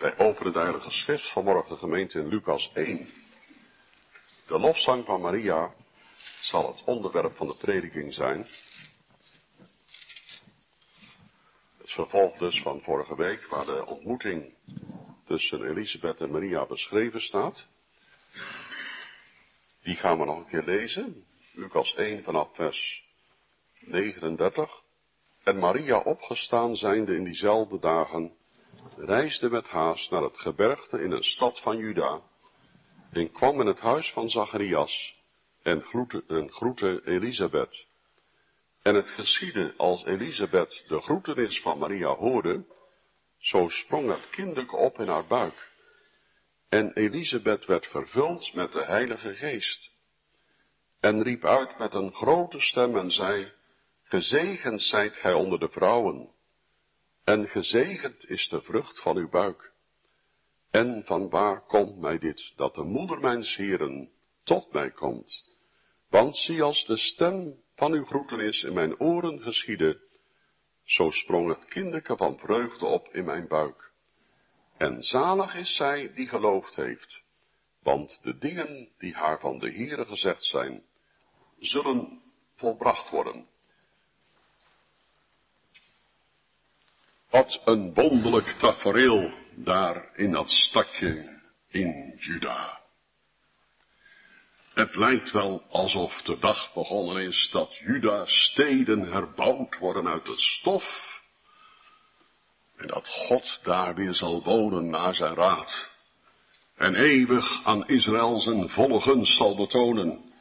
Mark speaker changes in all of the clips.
Speaker 1: Wij openen de Heilige Schrift vanmorgen de gemeente in Lucas 1. De lofzang van Maria zal het onderwerp van de prediking zijn. Het vervolg dus van vorige week, waar de ontmoeting tussen Elisabeth en Maria beschreven staat. Die gaan we nog een keer lezen. Lucas 1 vanaf vers 39. En Maria opgestaan zijnde in diezelfde dagen, reisde met haast naar het gebergte in een stad van Juda, en kwam in het huis van Zacharias, en groette, Elisabeth. En het geschiedde als Elisabeth de groetenis van Maria hoorde, zo sprong het kinderke op in haar buik. En Elisabeth werd vervuld met de Heilige Geest. En riep uit met een grote stem en zei, Gezegend zijt gij onder de vrouwen, en gezegend is de vrucht van uw buik. En van waar komt mij dit, dat de moeder mijns heren tot mij komt? Want zie als de stem van uw groetenis in mijn oren geschiedde, zo sprong het kinderke van vreugde op in mijn buik. En zalig is zij die geloofd heeft, want de dingen die haar van de Heere gezegd zijn, zullen volbracht worden. Wat een wonderlijk tafereel daar in dat stadje in Juda. Het lijkt wel alsof de dag begonnen is dat Juda steden herbouwd worden uit het stof. En dat God daar weer zal wonen naar zijn raad. En eeuwig aan Israël zijn volle gunst zal betonen.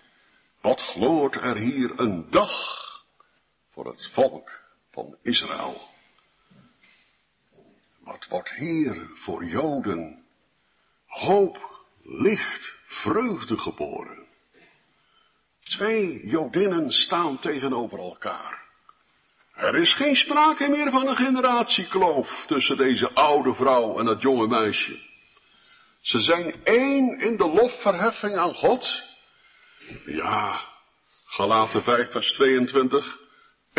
Speaker 1: Wat gloort er hier een dag voor het volk van Israël. Wat wordt hier voor Joden hoop, licht, vreugde geboren. Twee Jodinnen staan tegenover elkaar. Er is geen sprake meer van een generatiekloof tussen deze oude vrouw en dat jonge meisje. Ze zijn één in de lofverheffing aan God. Ja, Galaten 5 vers 22.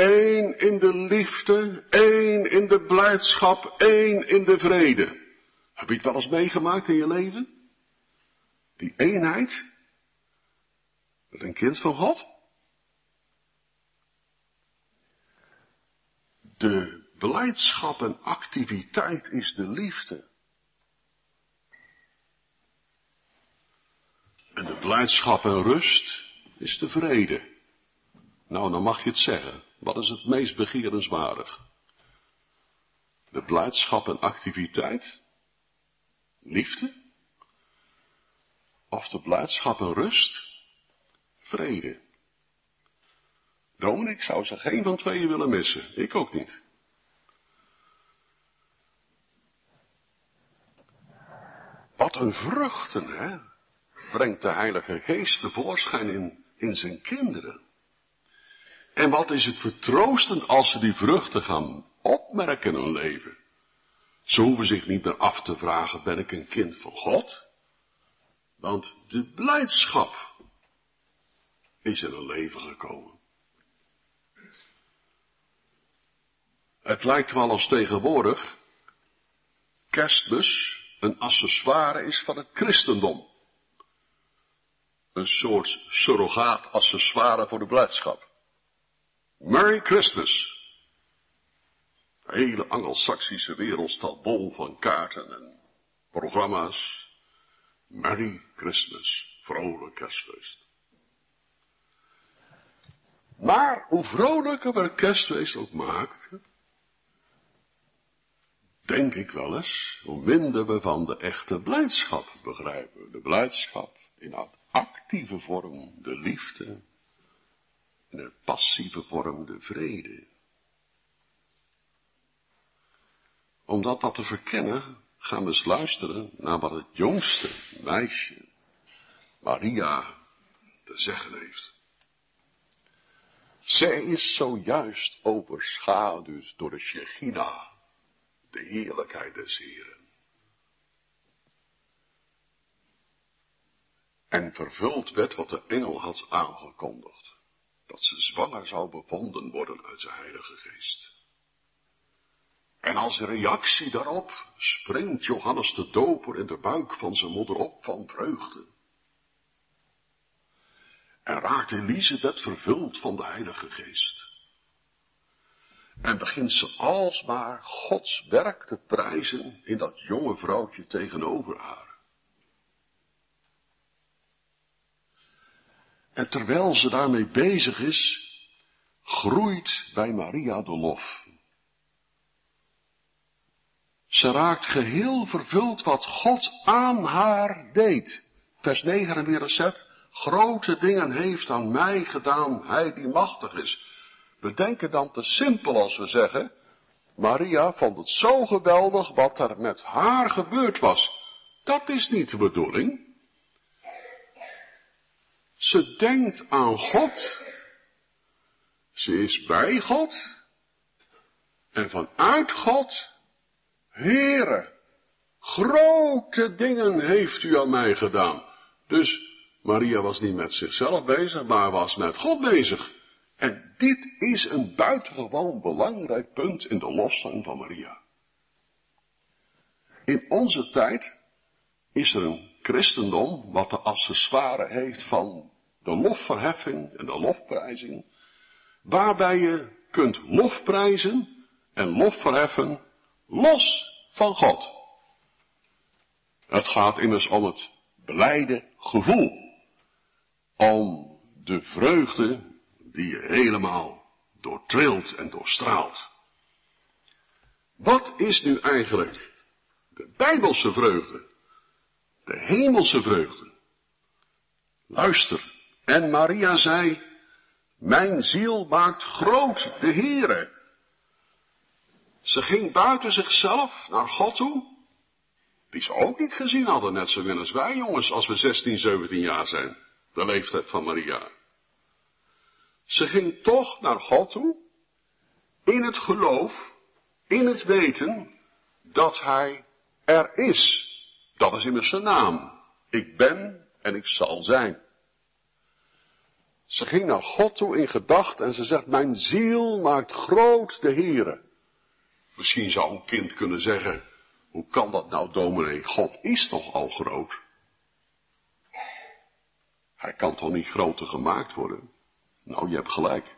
Speaker 1: Eén in de liefde, één in de blijdschap, één in de vrede. Heb je het wel eens meegemaakt in je leven? Die eenheid met een kind van God? De blijdschap en activiteit is de liefde. En de blijdschap en rust is de vrede. Nou, dan mag je het zeggen. Wat is het meest begerenswaardig? De blijdschap en activiteit? Liefde? Of de blijdschap en rust? Vrede. Dominic zou ze geen van tweeën willen missen. Ik ook niet. Wat een vruchten, hè? Brengt de Heilige Geest tevoorschijn in, in zijn kinderen. En wat is het vertroostend als ze die vruchten gaan opmerken in hun leven. Ze hoeven zich niet meer af te vragen, ben ik een kind van God? Want de blijdschap is in hun leven gekomen. Het lijkt wel als tegenwoordig kerstbus een accessoire is van het christendom. Een soort surrogaat accessoire voor de blijdschap. Merry Christmas. De hele Angelsaksische wereld staat bol van kaarten en programma's. Merry Christmas. Vrolijk kerstfeest. Maar hoe vrolijker we het kerstfeest ook maken, denk ik wel eens, hoe minder we van de echte blijdschap begrijpen. De blijdschap in actieve vorm, de liefde, in een passieve vorm de vrede. Om dat, te verkennen, gaan we eens luisteren naar wat het jongste meisje, Maria, te zeggen heeft. Zij is zojuist overschaduwd door de Shechina, de heerlijkheid des Heren. En vervuld werd wat de engel had aangekondigd dat ze zwanger zou bevonden worden uit zijn heilige geest. En als reactie daarop springt Johannes de Doper in de buik van zijn moeder op van vreugde. En raakt Elisabeth vervuld van de Heilige Geest. En begint ze alsmaar Gods werk te prijzen in dat jonge vrouwtje tegenover haar. En terwijl ze daarmee bezig is, groeit bij Maria de lof. Ze raakt geheel vervuld wat God aan haar deed. Vers 49 zegt, grote dingen heeft aan mij gedaan, hij die machtig is. We denken dan te simpel als we zeggen, Maria vond het zo geweldig wat er met haar gebeurd was. Dat is niet de bedoeling. Ze denkt aan God. Ze is bij God. En vanuit God, Heere, grote dingen heeft u aan mij gedaan. Dus Maria was niet met zichzelf bezig, maar was met God bezig. En dit is een buitengewoon belangrijk punt in de lofzang van Maria. In onze tijd is er een christendom wat de accessoire heeft van de lofverheffing en de lofprijzing, waarbij je kunt lofprijzen en lofverheffen los van God. Het gaat immers om het blijde gevoel, om de vreugde die je helemaal doortrilt en doorstraalt. Wat is nu eigenlijk de bijbelse vreugde? De hemelse vreugde. Luister. En Maria zei, mijn ziel maakt groot de Heere. Ze ging buiten zichzelf naar God toe, die ze ook niet gezien hadden, net zo min als wij jongens, als we 16, 17 jaar zijn, de leeftijd van Maria. Ze ging toch naar God toe, in het geloof, in het weten dat Hij er is. Dat is immers zijn naam. Ik ben en ik zal zijn. Ze ging naar God toe in gedacht en ze zegt, mijn ziel maakt groot de Heere. Misschien zou een kind kunnen zeggen, hoe kan dat nou dominee? God is toch al groot? Hij kan toch niet groter gemaakt worden? Nou, je hebt gelijk.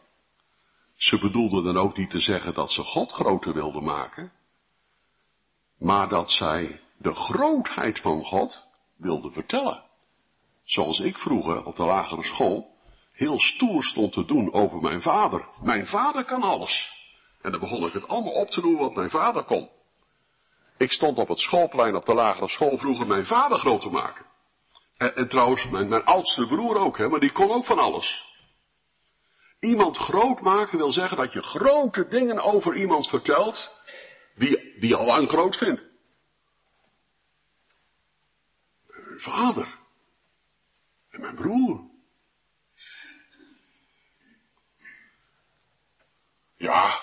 Speaker 1: Ze bedoelde dan ook niet te zeggen dat ze God groter wilde maken, maar dat zij de grootheid van God wilde vertellen. Zoals ik vroeger op de lagere school heel stoer stond te doen over mijn vader. Mijn vader kan alles. En dan begon ik het allemaal op te doen wat mijn vader kon. Ik stond op het schoolplein op de lagere school vroeger mijn vader groot te maken. En, en trouwens, mijn, oudste broer ook, hè, maar die kon ook van alles. Iemand groot maken wil zeggen dat je grote dingen over iemand vertelt, die, die al lang groot vindt. Mijn vader. En mijn broer. Ja,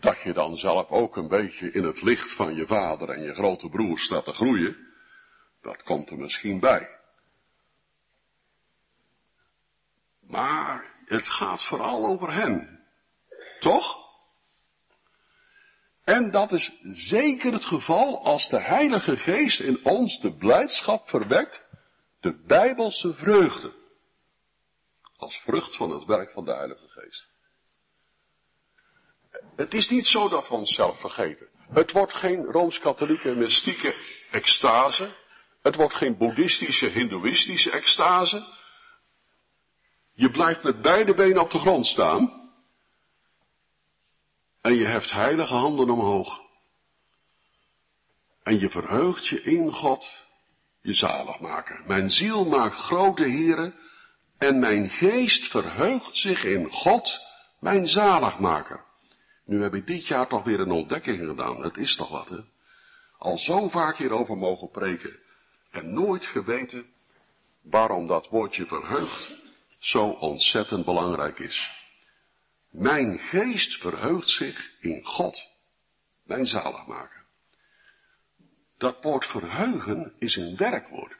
Speaker 1: dat je dan zelf ook een beetje in het licht van je vader en je grote broer staat te groeien, dat komt er misschien bij. Maar het gaat vooral over hen. Toch? En dat is zeker het geval als de Heilige Geest in ons de blijdschap verwekt, de Bijbelse vreugde. Als vrucht van het werk van de Heilige Geest. Het is niet zo dat we onszelf vergeten. Het wordt geen rooms-katholieke mystieke extase. Het wordt geen boeddhistische, hindoeïstische extase. Je blijft met beide benen op de grond staan. En je heft heilige handen omhoog. En je verheugt je in God, je zalig maken. Mijn ziel maakt grote heren. En mijn geest verheugt zich in God, mijn zaligmaker. Nu heb ik dit jaar toch weer een ontdekking gedaan. Het is toch wat, hè? Al zo vaak hierover mogen preken. En nooit geweten waarom dat woordje verheugt zo ontzettend belangrijk is. Mijn geest verheugt zich in God, mijn zaligmaker. Dat woord verheugen is een werkwoord.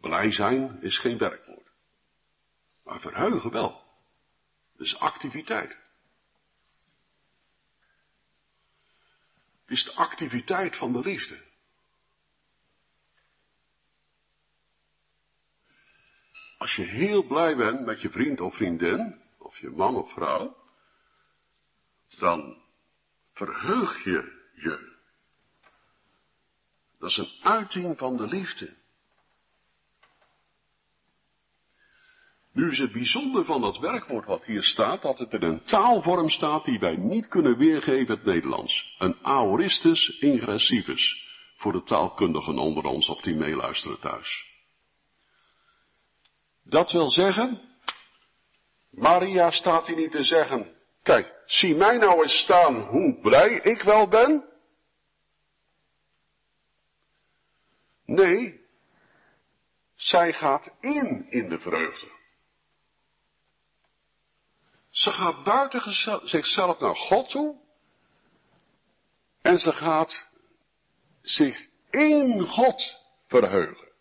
Speaker 1: Blij zijn is geen werkwoord. Maar verheugen wel. Dus activiteit. is de activiteit van de liefde. Als je heel blij bent met je vriend of vriendin, of je man of vrouw, dan verheug je je. Dat is een uiting van de liefde. Nu is het bijzonder van dat werkwoord wat hier staat, dat het in een taalvorm staat die wij niet kunnen weergeven het Nederlands. Een aoristus ingressivus, voor de taalkundigen onder ons of die meeluisteren thuis. Dat wil zeggen, Maria staat hier niet te zeggen, kijk, zie mij nou eens staan hoe blij ik wel ben. Nee, zij gaat in in de vreugde. Ze gaat buiten zichzelf naar God toe. En ze gaat zich in God verheugen.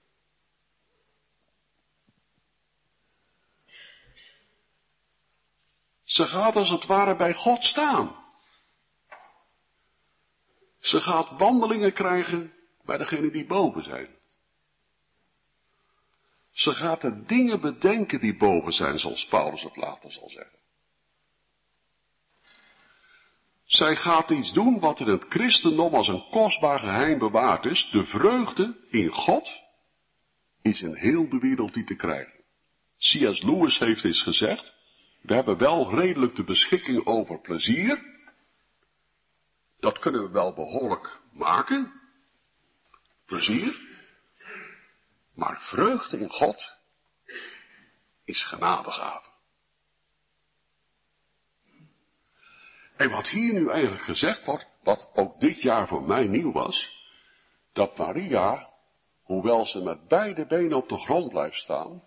Speaker 1: Ze gaat als het ware bij God staan. Ze gaat wandelingen krijgen bij degenen die boven zijn. Ze gaat de dingen bedenken die boven zijn, zoals Paulus het later zal zeggen. Zij gaat iets doen wat in het christendom als een kostbaar geheim bewaard is. De vreugde in God is in heel de wereld die te krijgen. C.S. Lewis heeft eens gezegd, we hebben wel redelijk de beschikking over plezier. Dat kunnen we wel behoorlijk maken. Plezier. Maar vreugde in God is genadegave. En wat hier nu eigenlijk gezegd wordt, wat ook dit jaar voor mij nieuw was, dat Maria, hoewel ze met beide benen op de grond blijft staan,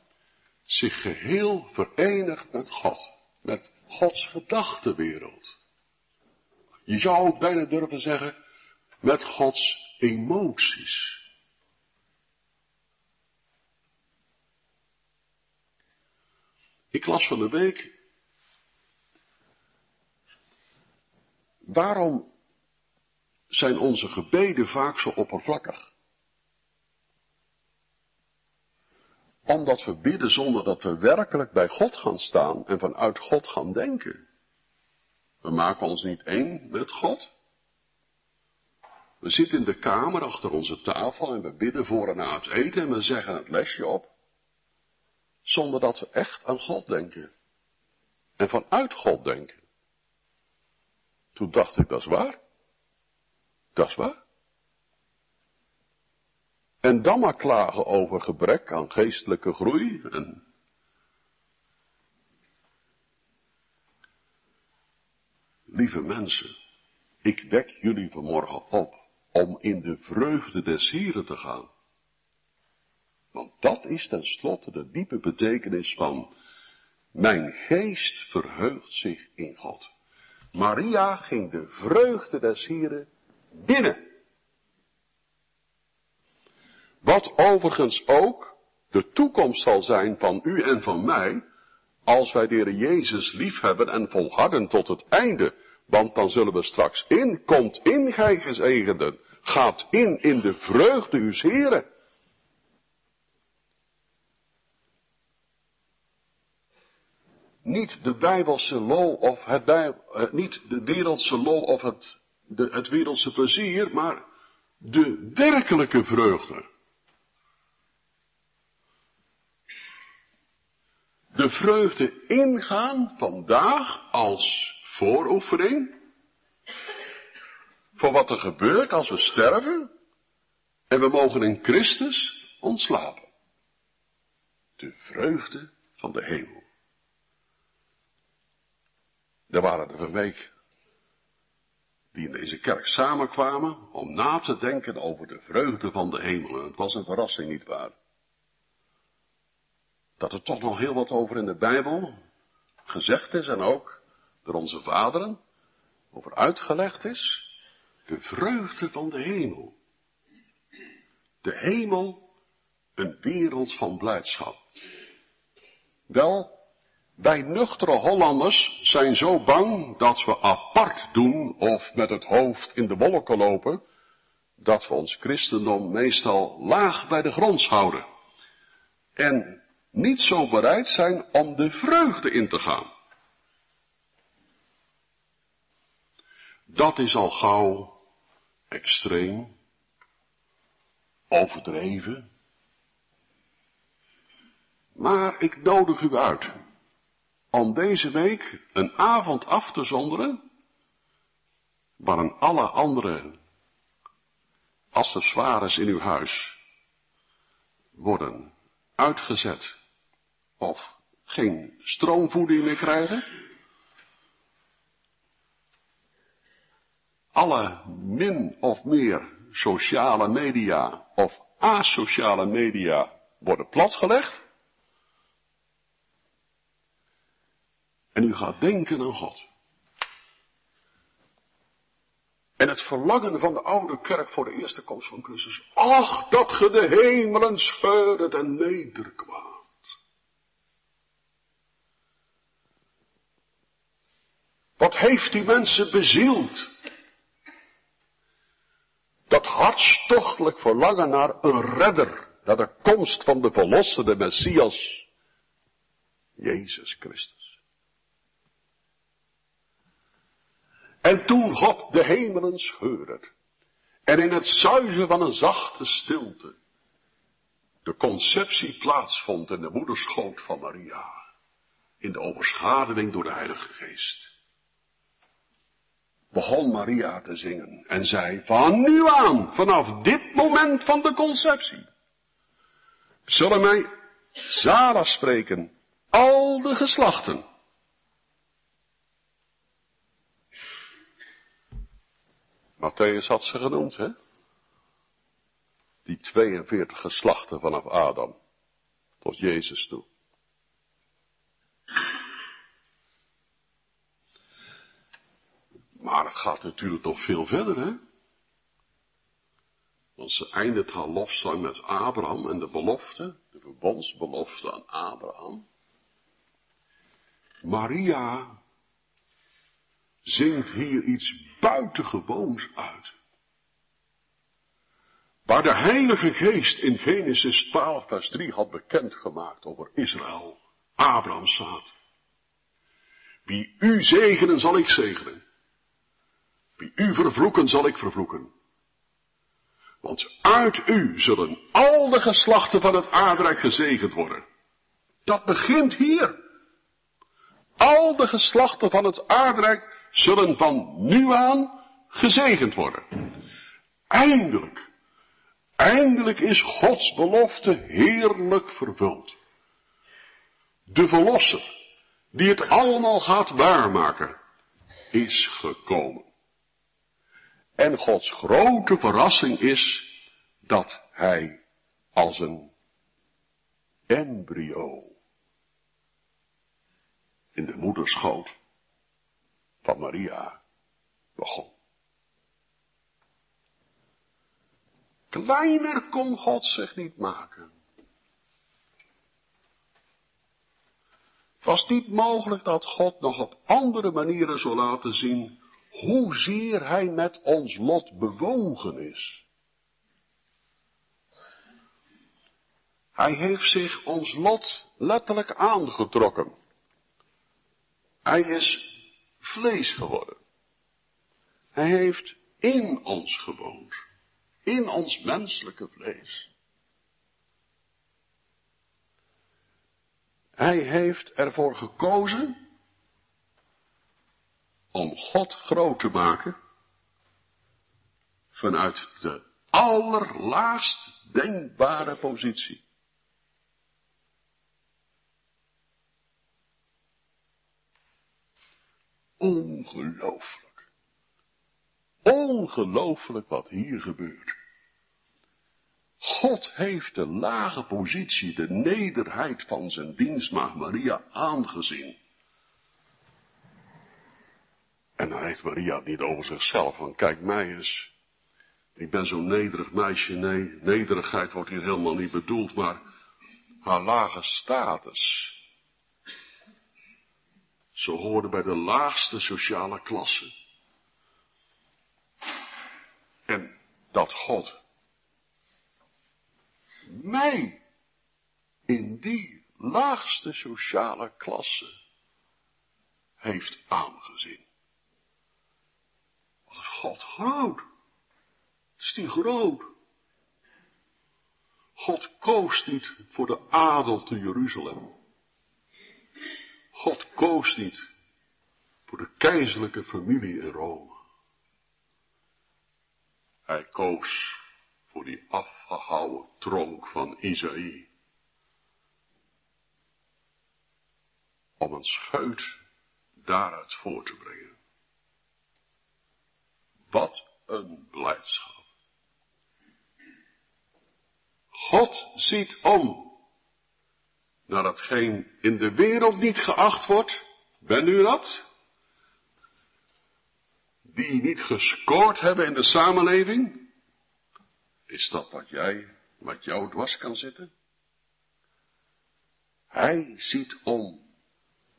Speaker 1: zich geheel verenigt met God, met Gods gedachtenwereld. Je zou ook bijna durven zeggen, met Gods emoties. Ik las van de week Waarom zijn onze gebeden vaak zo oppervlakkig? Omdat we bidden zonder dat we werkelijk bij God gaan staan en vanuit God gaan denken. We maken ons niet één met God. We zitten in de kamer achter onze tafel en we bidden voor en na het eten en we zeggen het lesje op. Zonder dat we echt aan God denken. En vanuit God denken. Toen dacht ik, dat is waar. Dat is waar. En dan maar klagen over gebrek aan geestelijke groei Lieve mensen, ik wek jullie vanmorgen op om in de vreugde des Heren te gaan. Want dat is tenslotte de diepe betekenis van mijn geest verheugt zich in God. Maria ging de vreugde des Heren binnen. Wat overigens ook de toekomst zal zijn van u en van mij, als wij de Heer Jezus liefhebben en volharden tot het einde, want dan zullen we straks in, komt in gij gezegenden, gaat in in de vreugde uws Heren. niet de bijbelse lol of het, eh, niet de wereldse lol of het, de, het wereldse plezier, maar de werkelijke vreugde. De vreugde ingaan vandaag als vooroefening voor wat er gebeurt als we sterven en we mogen in Christus ontslapen. De vreugde van de hemel. Er waren er een week die in deze kerk samenkwamen om na te denken over de vreugde van de hemel. En het was een verrassing, niet waar? Dat er toch nog heel wat over in de Bijbel gezegd is en ook door onze vaderen over uitgelegd is. De vreugde van de hemel. De hemel, een wereld van blijdschap. Wel, Wij nuchtere Hollanders zijn zo bang dat we apart doen of met het hoofd in de wolken lopen, dat we ons christendom meestal laag bij de grond houden. En niet zo bereid zijn om de vreugde in te gaan. Dat is al gauw extreem, overdreven. Maar ik nodig u uit om deze week een avond af te zonderen, waarin alle andere accessoires in uw huis worden uitgezet of geen stroomvoeding meer krijgen. Alle min of meer sociale media of asociale media worden platgelegd. En u gaat denken aan God. En het verlangen van de oude kerk voor de eerste komst van Christus. Ach, dat ge de hemelen scheuret en nederkwaad. Wat heeft die mensen bezield? Dat hartstochtelijk verlangen naar een redder, naar de komst van de verlossende Messias, Jezus Christus. En toen God de hemelen scheurde. En in het zuizen van een zachte stilte. De conceptie plaatsvond in de moederschoot van Maria. In de overschaduwing door de Heilige Geest. Begon Maria te zingen en zei van nu aan, vanaf dit moment van de conceptie. Zullen mij zalig spreken, al de geslachten. Matthäus had ze genoemd, hè? Die 42 geslachten vanaf Adam tot Jezus toe. Maar het gaat natuurlijk nog veel verder, hè? Want ze eindigt haar lofzang met Abraham en de belofte, de verbondsbelofte aan Abraham. Maria zingt hier iets buitengewoons uit. Waar de Heilige Geest in Genesis 12, vers 3 had bekendgemaakt over Israël, Abraham's zaad. Wie u zegenen zal ik zegenen. Wie u vervloeken zal ik vervloeken. Want uit u zullen al de geslachten van het aardrijk gezegend worden. Dat begint hier. Al de geslachten van het aardrijk zullen van nu aan gezegend worden. Eindelijk, eindelijk is Gods belofte heerlijk vervuld. De Verlosser, die het allemaal gaat waarmaken, is gekomen. En Gods grote verrassing is dat Hij als een embryo in de moederschoot van Maria begon. Kleiner kon God zich niet maken. Het was niet mogelijk dat God nog op andere manieren zou laten zien hoezeer Hij met ons lot bewogen is. Hij heeft zich ons lot letterlijk aangetrokken. Hij is vlees geworden. Hij heeft in ons gewoond. In ons menselijke vlees. Hij heeft ervoor gekozen om God groot te maken vanuit de allerlaagst denkbare positie. Ongelooflijk. Ongelooflijk wat hier gebeurt. God heeft de lage positie, de nederheid van zijn dienstmaag Maria aangezien. En dan heeft Maria het niet over zichzelf, van kijk mij eens. Ik ben zo'n nederig meisje, nee, nederigheid wordt hier helemaal niet bedoeld, maar haar lage status Ze hoorden bij de laagste sociale klasse. En dat God mij in die laagste sociale klasse heeft aangezien. God groot? Is die groot. God koos niet voor de adel te Jeruzalem. God koos niet voor de keizerlijke familie in Rome. Hij koos voor die afgehouwen tronk van Isaïe. Om een scheut daaruit voor te brengen. Wat een blijdschap. God ziet om naar hetgeen in de wereld niet geacht wordt. Ben u dat? Die niet gescoord hebben in de samenleving? Is dat wat jij, wat jou dwars kan zitten? Hij ziet om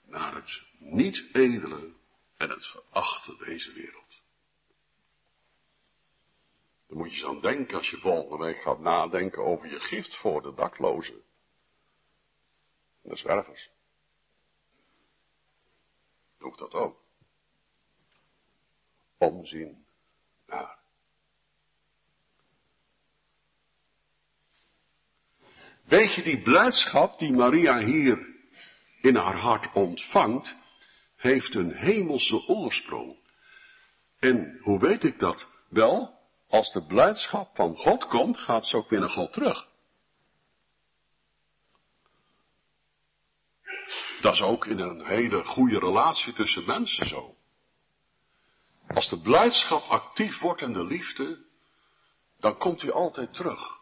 Speaker 1: naar het niet edele en het verachte deze wereld. Dan moet je eens aan denken als je volgende week gaat nadenken over je gift voor de daklozen. En de zwervers. Doe dat ook. Omzien naar. Weet je die blijdschap die Maria hier in haar hart ontvangt, heeft een hemelse oorsprong. En hoe weet ik dat? Wel, als de blijdschap van God komt, gaat ze ook weer naar God terug. Dat is ook in een hele goede relatie tussen mensen zo. Als de blijdschap actief wordt in de liefde, dan komt hij altijd terug.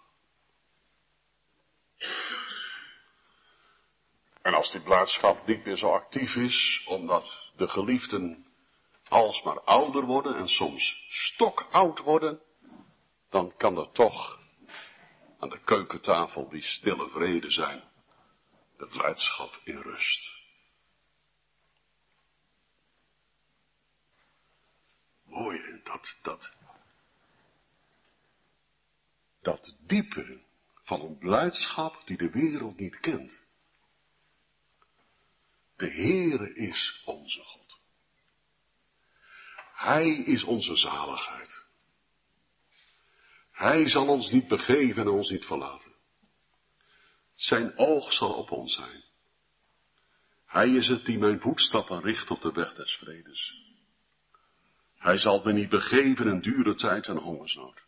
Speaker 1: En als die blijdschap niet meer zo actief is, omdat de geliefden alsmaar ouder worden en soms stokoud worden, dan kan er toch aan de keukentafel die stille vrede zijn, de blijdschap in rust. Mooi, dat, dat, dat diepe van een blijdschap die de wereld niet kent. De Heere is onze God. Hij is onze zaligheid. Hij zal ons niet begeven en ons niet verlaten. Zijn oog zal op ons zijn. Hij is het die mijn voetstappen richt op de weg des vredes. Hij zal me niet begeven in dure tijd en hongersnood.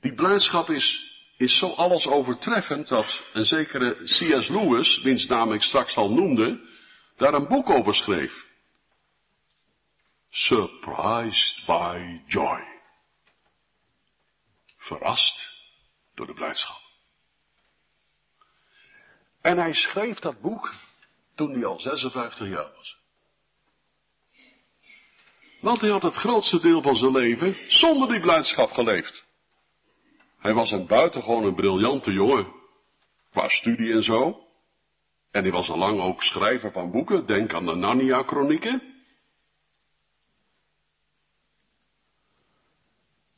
Speaker 1: Die blijdschap is is zo alles overtreffend dat een zekere C.S. Lewis, wiens naam ik straks al noemde, daar een boek over schreef. Surprised by joy. Verrast door de blijdschap. En hij schreef dat boek toen hij al 56 jaar was. Want hij had het grootste deel van zijn leven zonder die blijdschap geleefd. Hij was een buitengewoon een briljante jongen, qua studie en zo. En hij was al lang ook schrijver van boeken, denk aan de Narnia-chronieken.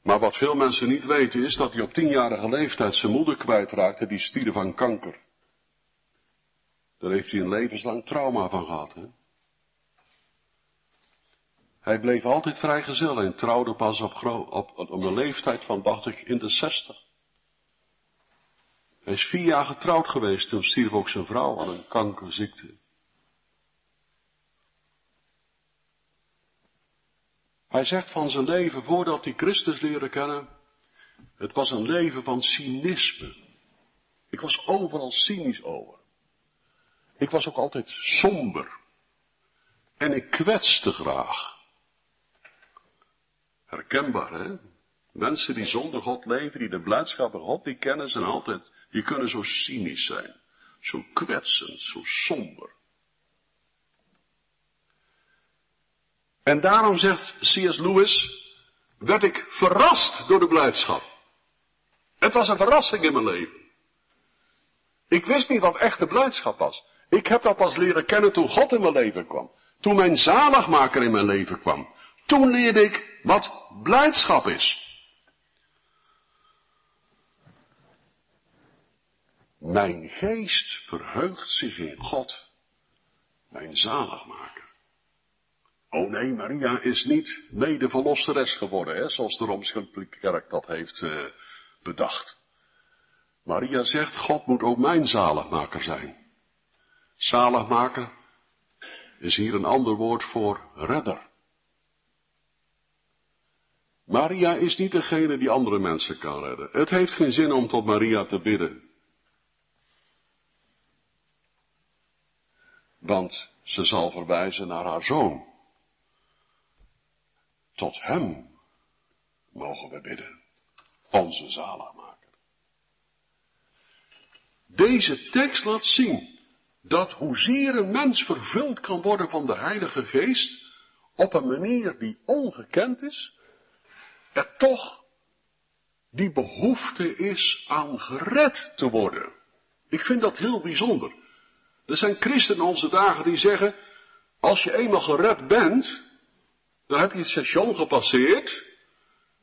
Speaker 1: Maar wat veel mensen niet weten is dat hij op tienjarige leeftijd zijn moeder kwijtraakte, die stierf van kanker. Daar heeft hij een levenslang trauma van gehad. Hè? Hij bleef altijd vrijgezel en trouwde pas op, op, op de leeftijd van, dacht ik, in de zestig. Hij is vier jaar getrouwd geweest, toen stierf ook zijn vrouw aan een kankerziekte. Hij zegt van zijn leven voordat hij Christus leerde kennen, het was een leven van cynisme. Ik was overal cynisch over. Ik was ook altijd somber. En ik kwetste graag. Herkenbaar, hè? Mensen die zonder God leven, die de blijdschap van God die kennen, zijn altijd, die kunnen zo cynisch zijn. Zo kwetsend, zo somber. En daarom zegt C.S. Lewis, werd ik verrast door de blijdschap. Het was een verrassing in mijn leven. Ik wist niet wat echte blijdschap was. Ik heb dat pas leren kennen toen God in mijn leven kwam. Toen mijn zaligmaker in mijn leven kwam. Toen leerde ik wat blijdschap is. Mijn geest verheugt zich in God, mijn zaligmaker. Oh nee, Maria is niet medeverlosseres geworden, hè, zoals de Rooms-Katholieke Kerk dat heeft uh, bedacht. Maria zegt, God moet ook mijn zaligmaker zijn. Zaligmaker is hier een ander woord voor redder. Maria is niet degene die andere mensen kan redden. Het heeft geen zin om tot Maria te bidden. Want ze zal verwijzen naar haar zoon. Tot hem mogen we bidden, onze zaligmaker. Deze tekst laat zien dat hoezeer een mens vervuld kan worden van de Heilige Geest, op een manier die ongekend is, er toch die behoefte is aan gered te worden. Ik vind dat heel bijzonder. Er zijn christenen onze dagen die zeggen, als je eenmaal gered bent, dan heb je het station gepasseerd,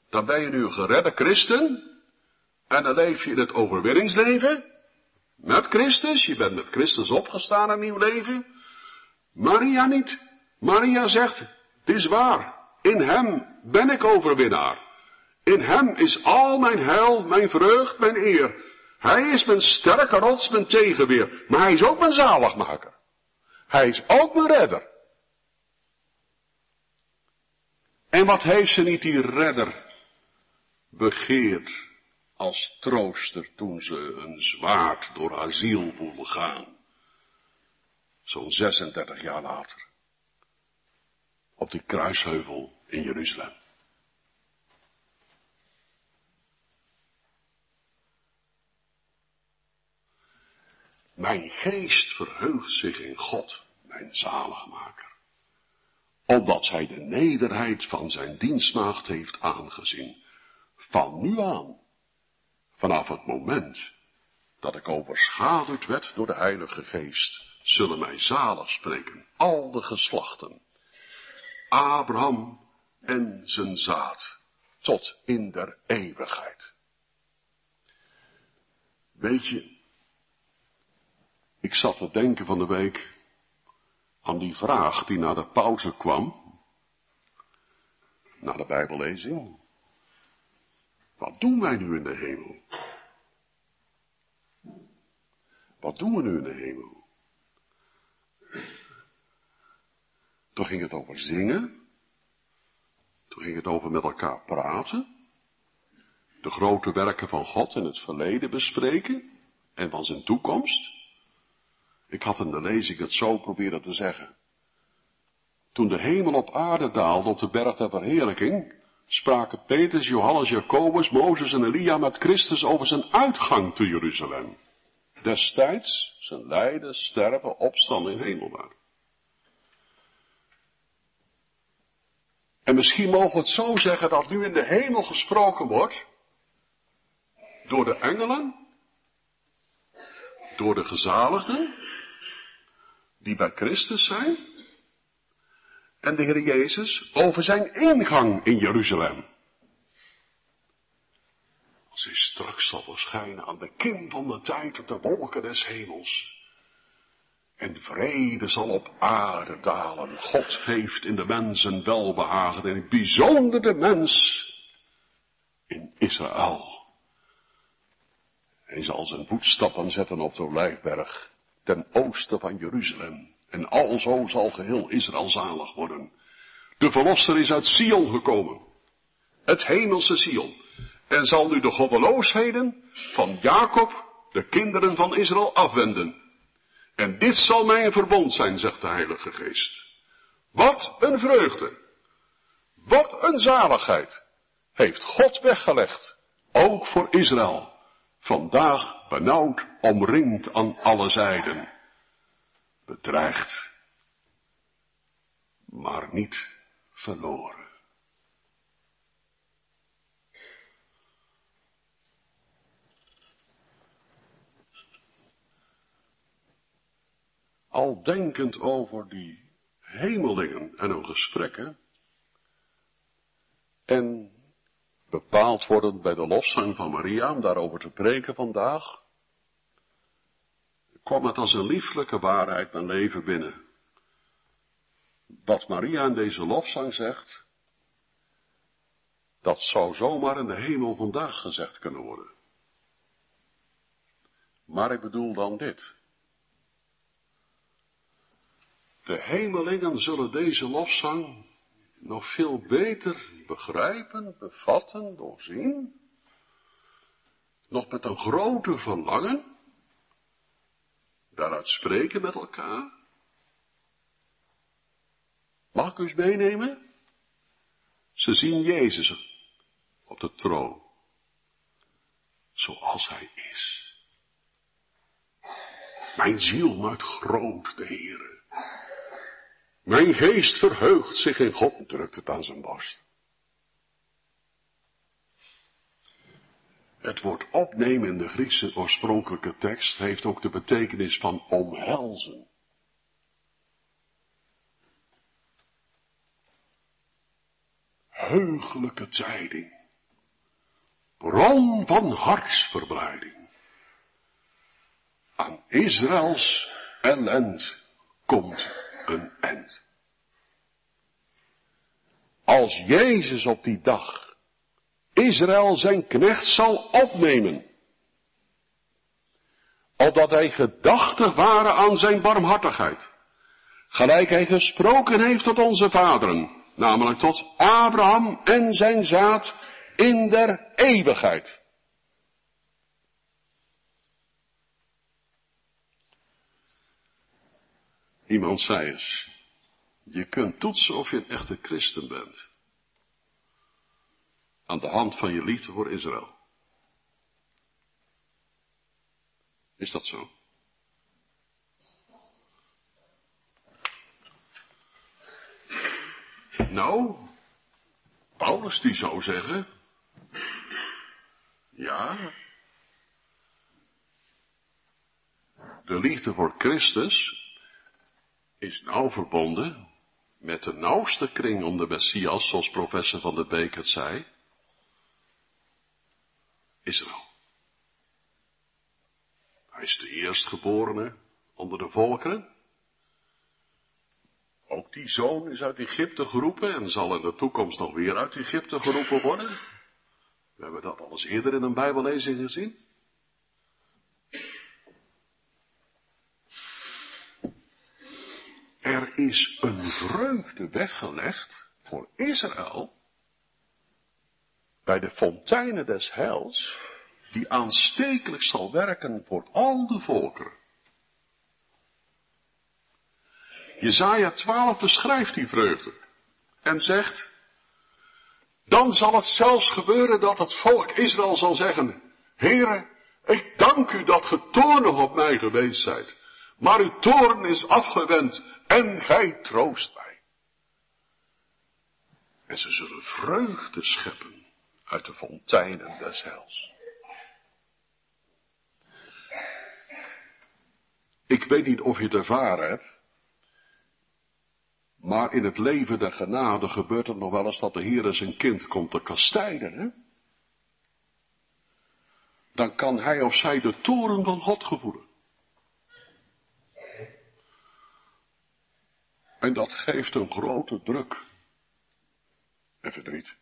Speaker 1: dan ben je nu een geredde christen, en dan leef je in het overwinningsleven, met Christus, je bent met Christus opgestaan een nieuw leven. Maria niet. Maria zegt, het is waar, in hem ben ik overwinnaar. In hem is al mijn heil, mijn vreugd, mijn eer. Hij is mijn sterke rots, mijn tegenweer. Maar hij is ook mijn zaligmaker. Hij is ook mijn redder. En wat heeft ze niet die redder begeerd als trooster toen ze een zwaard door haar ziel voelde gaan. Zo'n 36 jaar later. Op die kruisheuvel in Jeruzalem. Mijn geest verheugt zich in God, mijn zaligmaker, omdat hij de nederheid van zijn dienstmaagd heeft aangezien, van nu aan, vanaf het moment dat ik overschaduwd werd door de Heilige Geest, zullen mij zalig spreken, al de geslachten, Abraham en zijn zaad, tot in der eeuwigheid. Weet je, ik zat te denken van de week aan die vraag die na de pauze kwam, na de Bijbellezing. Wat doen wij nu in de hemel? Wat doen we nu in de hemel? Toen ging het over zingen. Toen ging het over met elkaar praten. De grote werken van God in het verleden bespreken en van zijn toekomst. Ik had in de lezing het zo proberen te zeggen. Toen de hemel op aarde daalde op de berg der verheerlijking, spraken Petrus, Johannes, Jacobus, Mozes en Elia met Christus over zijn uitgang te Jeruzalem. Destijds zijn lijden, sterven, opstand in hemelwaarde. En misschien mogen we het zo zeggen dat nu in de hemel gesproken wordt door de engelen, door de gezaligden, die bij Christus zijn. En de Heer Jezus over zijn ingang in Jeruzalem. Als hij straks zal verschijnen aan de kin van de tijd op de wolken des hemels. En vrede zal op aarde dalen. God heeft in de mensen welbehagen. En bijzonder de mens in Israël. Hij zal zijn voetstappen zetten op de Olijfberg ten oosten van Jeruzalem. En alzo zal geheel Israël zalig worden. De verlosser is uit Sion gekomen. Het hemelse Sion. En zal nu de goddeloosheden van Jacob, de kinderen van Israël, afwenden. En dit zal mijn verbond zijn, zegt de Heilige Geest. Wat een vreugde. Wat een zaligheid. Heeft God weggelegd. Ook voor Israël vandaag benauwd omringd aan alle zijden, bedreigd, maar niet verloren. al denkend over die hemelingen en hun gesprekken, en bepaald worden bij de lofzang van Maria, om daarover te preken vandaag, kwam het als een lieflijke waarheid mijn leven binnen. Wat Maria in deze lofzang zegt, dat zou zomaar in de hemel vandaag gezegd kunnen worden. Maar ik bedoel dan dit. De hemelingen zullen deze lofzang nog veel beter begrijpen, bevatten, doorzien. Nog met een groter verlangen. Daaruit spreken met elkaar. Mag ik u eens meenemen? Ze zien Jezus op de troon. Zoals hij is. Mijn ziel maakt groot de Heere. Mijn geest verheugt zich in God, drukt het aan zijn borst. Het woord opnemen in de Griekse oorspronkelijke tekst heeft ook de betekenis van omhelzen. Heugelijke tijding. Bron van hartsverblijding. Aan Israëls ellend komt een eind. Als Jezus op die dag Israël zijn knecht zal opnemen, opdat hij gedachtig waren aan zijn barmhartigheid, gelijk hij gesproken heeft tot onze vaderen, namelijk tot Abraham en zijn zaad in der eeuwigheid. Iemand zei eens, je kunt toetsen of je een echte christen bent. Aan de hand van je liefde voor Israël. Is dat zo? Nou, Paulus die zou zeggen, ja, de liefde voor Christus is nauw verbonden met de nauwste kring om de Messias, zoals professor van de Beek het zei, Israël. Hij is de eerstgeborene onder de volkeren. Ook die zoon is uit Egypte geroepen en zal in de toekomst nog weer uit Egypte geroepen worden. We hebben dat al eens eerder in een Bijbellezing gezien. Er is een vreugde weggelegd voor Israël bij de fonteinen des heils, die aanstekelijk zal werken voor al de volkeren. Jezaja 12 beschrijft die vreugde en zegt, dan zal het zelfs gebeuren dat het volk Israël zal zeggen, Heere, ik dank u dat ge toornig op mij geweest zijt, maar uw toorn is afgewend en gij troost mij. En ze zullen vreugde scheppen uit de fonteinen des hels. Ik weet niet of je het ervaren hebt, maar in het leven der genade gebeurt het nog wel eens dat de Heer zijn kind komt te kastijden. Hè? Dan kan hij of zij de toren van God gevoelen. En dat geeft een grote druk. En verdriet.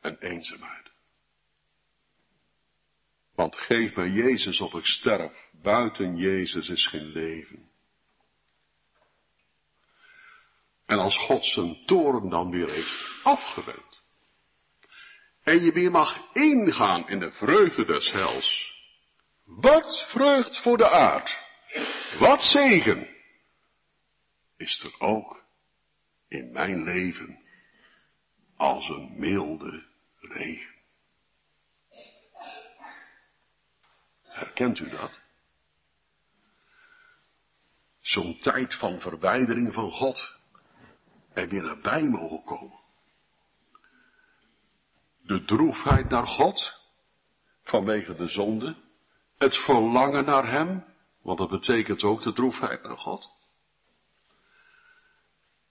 Speaker 1: En eenzaamheid. Want geef mij Jezus op ik sterf. Buiten Jezus is geen leven. En als God zijn toren dan weer heeft afgewend. En je weer mag ingaan in de vreugde des hels. Wat vreugd voor de aard. Wat zegen is er ook in mijn leven als een milde regen. Herkent u dat? Zo'n tijd van verwijdering van God en weer nabij mogen komen. De droefheid naar God vanwege de zonde, het verlangen naar Hem Want dat betekent ook de droefheid naar God.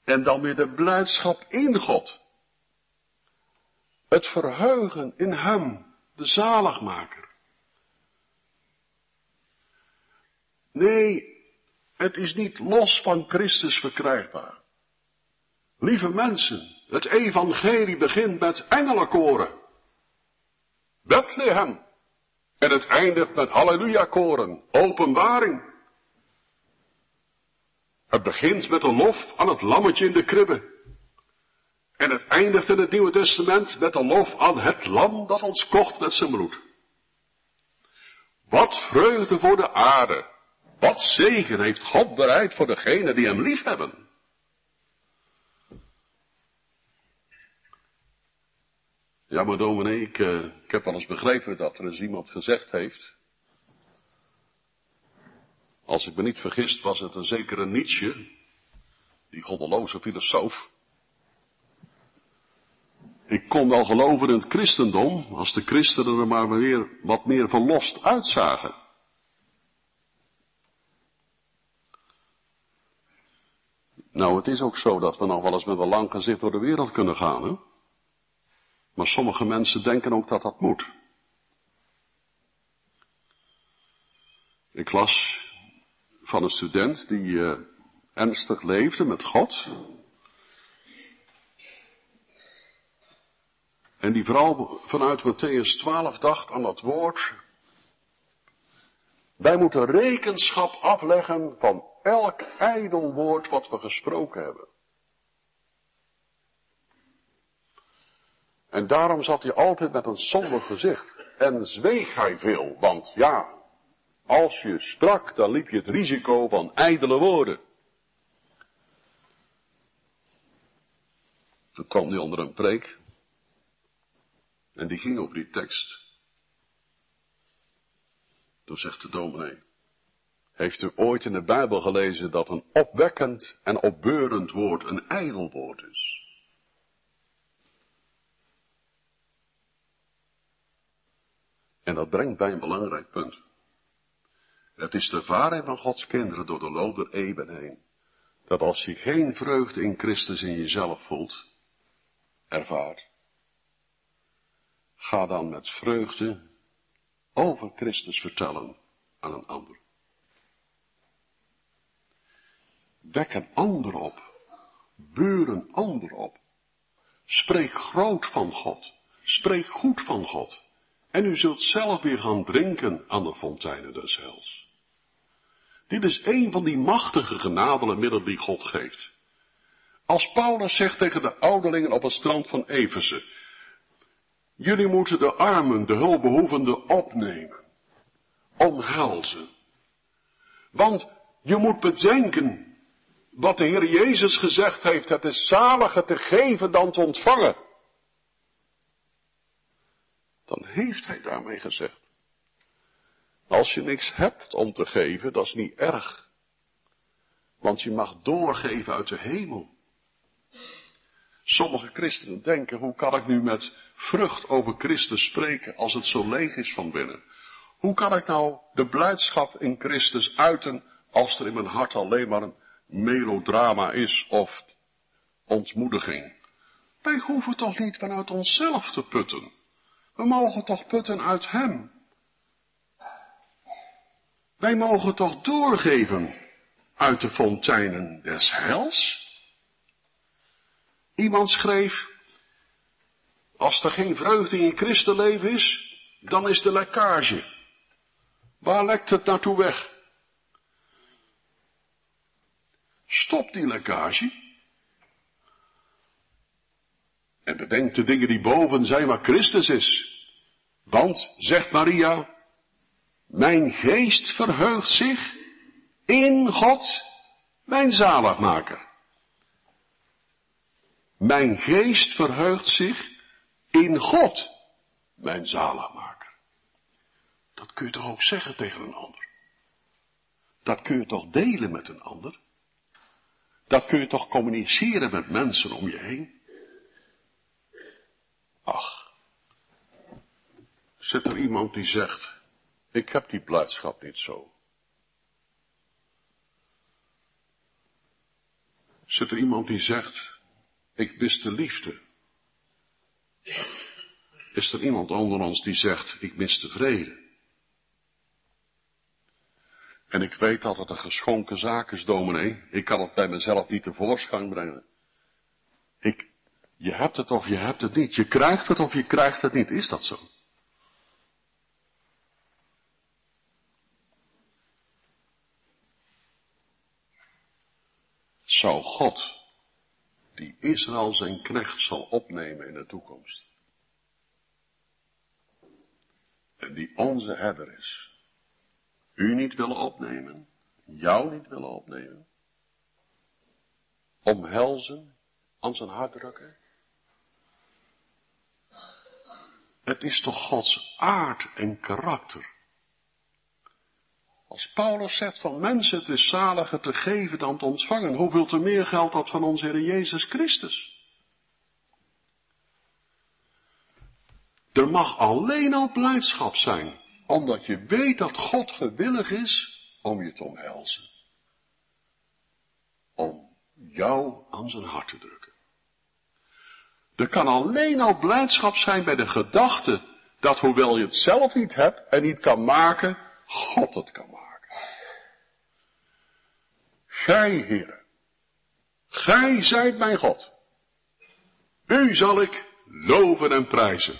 Speaker 1: En dan weer de blijdschap in God. Het verheugen in Hem, de zaligmaker. Nee, het is niet los van Christus verkrijgbaar. Lieve mensen, het evangelie begint met engelenkoren. Bethlehem. En het eindigt met halleluja-koren, openbaring. Het begint met een lof aan het lammetje in de kribbe. En het eindigt in het Nieuwe Testament met een lof aan het lam dat ons kocht met zijn bloed. Wat vreugde voor de aarde. Wat zegen heeft God bereid voor degenen die hem lief hebben. Ja, maar dominee, ik, uh, ik heb wel eens begrepen dat er eens iemand gezegd heeft. Als ik me niet vergist, was het een zekere Nietzsche, die goddeloze filosoof. Ik kon wel geloven in het christendom, als de christenen er maar weer wat meer verlost uitzagen. Nou, het is ook zo dat we nog wel eens met een lang gezicht door de wereld kunnen gaan, hè? Maar sommige mensen denken ook dat dat moet. Ik las van een student die uh, ernstig leefde met God. En die vooral vanuit Matthäus 12 dacht aan dat woord. Wij moeten rekenschap afleggen van elk ijdel woord wat we gesproken hebben. En daarom zat hij altijd met een somber gezicht. En zweeg hij veel, want ja, als je sprak, dan liep je het risico van ijdele woorden. Toen kwam hij onder een preek. En die ging op die tekst. Toen zegt de dominee. Heeft u ooit in de Bijbel gelezen dat een opwekkend en opbeurend woord een ijdel woord is? En dat brengt bij een belangrijk punt. Het is de ervaring van Gods kinderen door de loop der eeuwen heen. Dat als je geen vreugde in Christus in jezelf voelt, ervaart, ga dan met vreugde over Christus vertellen aan een ander. Wek een ander op. Beur een ander op. Spreek groot van God. Spreek goed van God. En u zult zelf weer gaan drinken aan de fonteinen des hels. Dit is een van die machtige genadele middelen die God geeft. Als Paulus zegt tegen de ouderlingen op het strand van Efeze, jullie moeten de armen, de hulpbehoevenden opnemen, omhelzen. Want je moet bedenken wat de Heer Jezus gezegd heeft, het is zaliger te geven dan te ontvangen dan heeft hij daarmee gezegd. Als je niks hebt om te geven, dat is niet erg. Want je mag doorgeven uit de hemel. Sommige christenen denken, hoe kan ik nu met vrucht over Christus spreken als het zo leeg is van binnen? Hoe kan ik nou de blijdschap in Christus uiten als er in mijn hart alleen maar een melodrama is of ontmoediging? Wij hoeven toch niet vanuit onszelf te putten. We mogen toch putten uit Hem. Wij mogen toch doorgeven uit de fonteinen des hels? Iemand schreef, als er geen vreugde in christenleven is, dan is de lekkage. Waar lekt het naartoe weg? Stop die lekkage. En bedenk de dingen die boven zijn waar Christus is. Want, zegt Maria, mijn geest verheugt zich in God, mijn zaligmaker. Mijn geest verheugt zich in God, mijn zaligmaker. Dat kun je toch ook zeggen tegen een ander? Dat kun je toch delen met een ander? Dat kun je toch communiceren met mensen om je heen? Ach, zit er iemand die zegt, ik heb die blijdschap niet zo. Zit er iemand die zegt, ik mis de liefde. Is er iemand onder ons die zegt, ik mis de vrede? En ik weet dat het een geschonken zaak is, dominee. Ik kan het bij mezelf niet tevoorschijn brengen. Ik, je hebt het of je hebt het niet. Je krijgt het of je krijgt het niet. Is dat zo? Zou God, die Israël zijn knecht zal opnemen in de toekomst, en die onze herder is, u niet willen opnemen, jou niet willen opnemen, omhelzen, aan zijn hart drukken. Het is toch Gods aard en karakter. Als Paulus zegt van mensen het is zaliger te geven dan te ontvangen, hoeveel te meer geldt dat van onze Heer Jezus Christus? Er mag alleen al blijdschap zijn, omdat je weet dat God gewillig is om je te omhelzen. Om jou aan zijn hart te drukken. Er kan alleen al blijdschap zijn bij de gedachte dat hoewel je het zelf niet hebt en niet kan maken, God het kan maken. Gij, Heer, gij zijt mijn God. U zal ik loven en prijzen,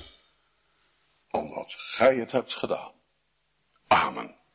Speaker 1: omdat gij het hebt gedaan. Amen.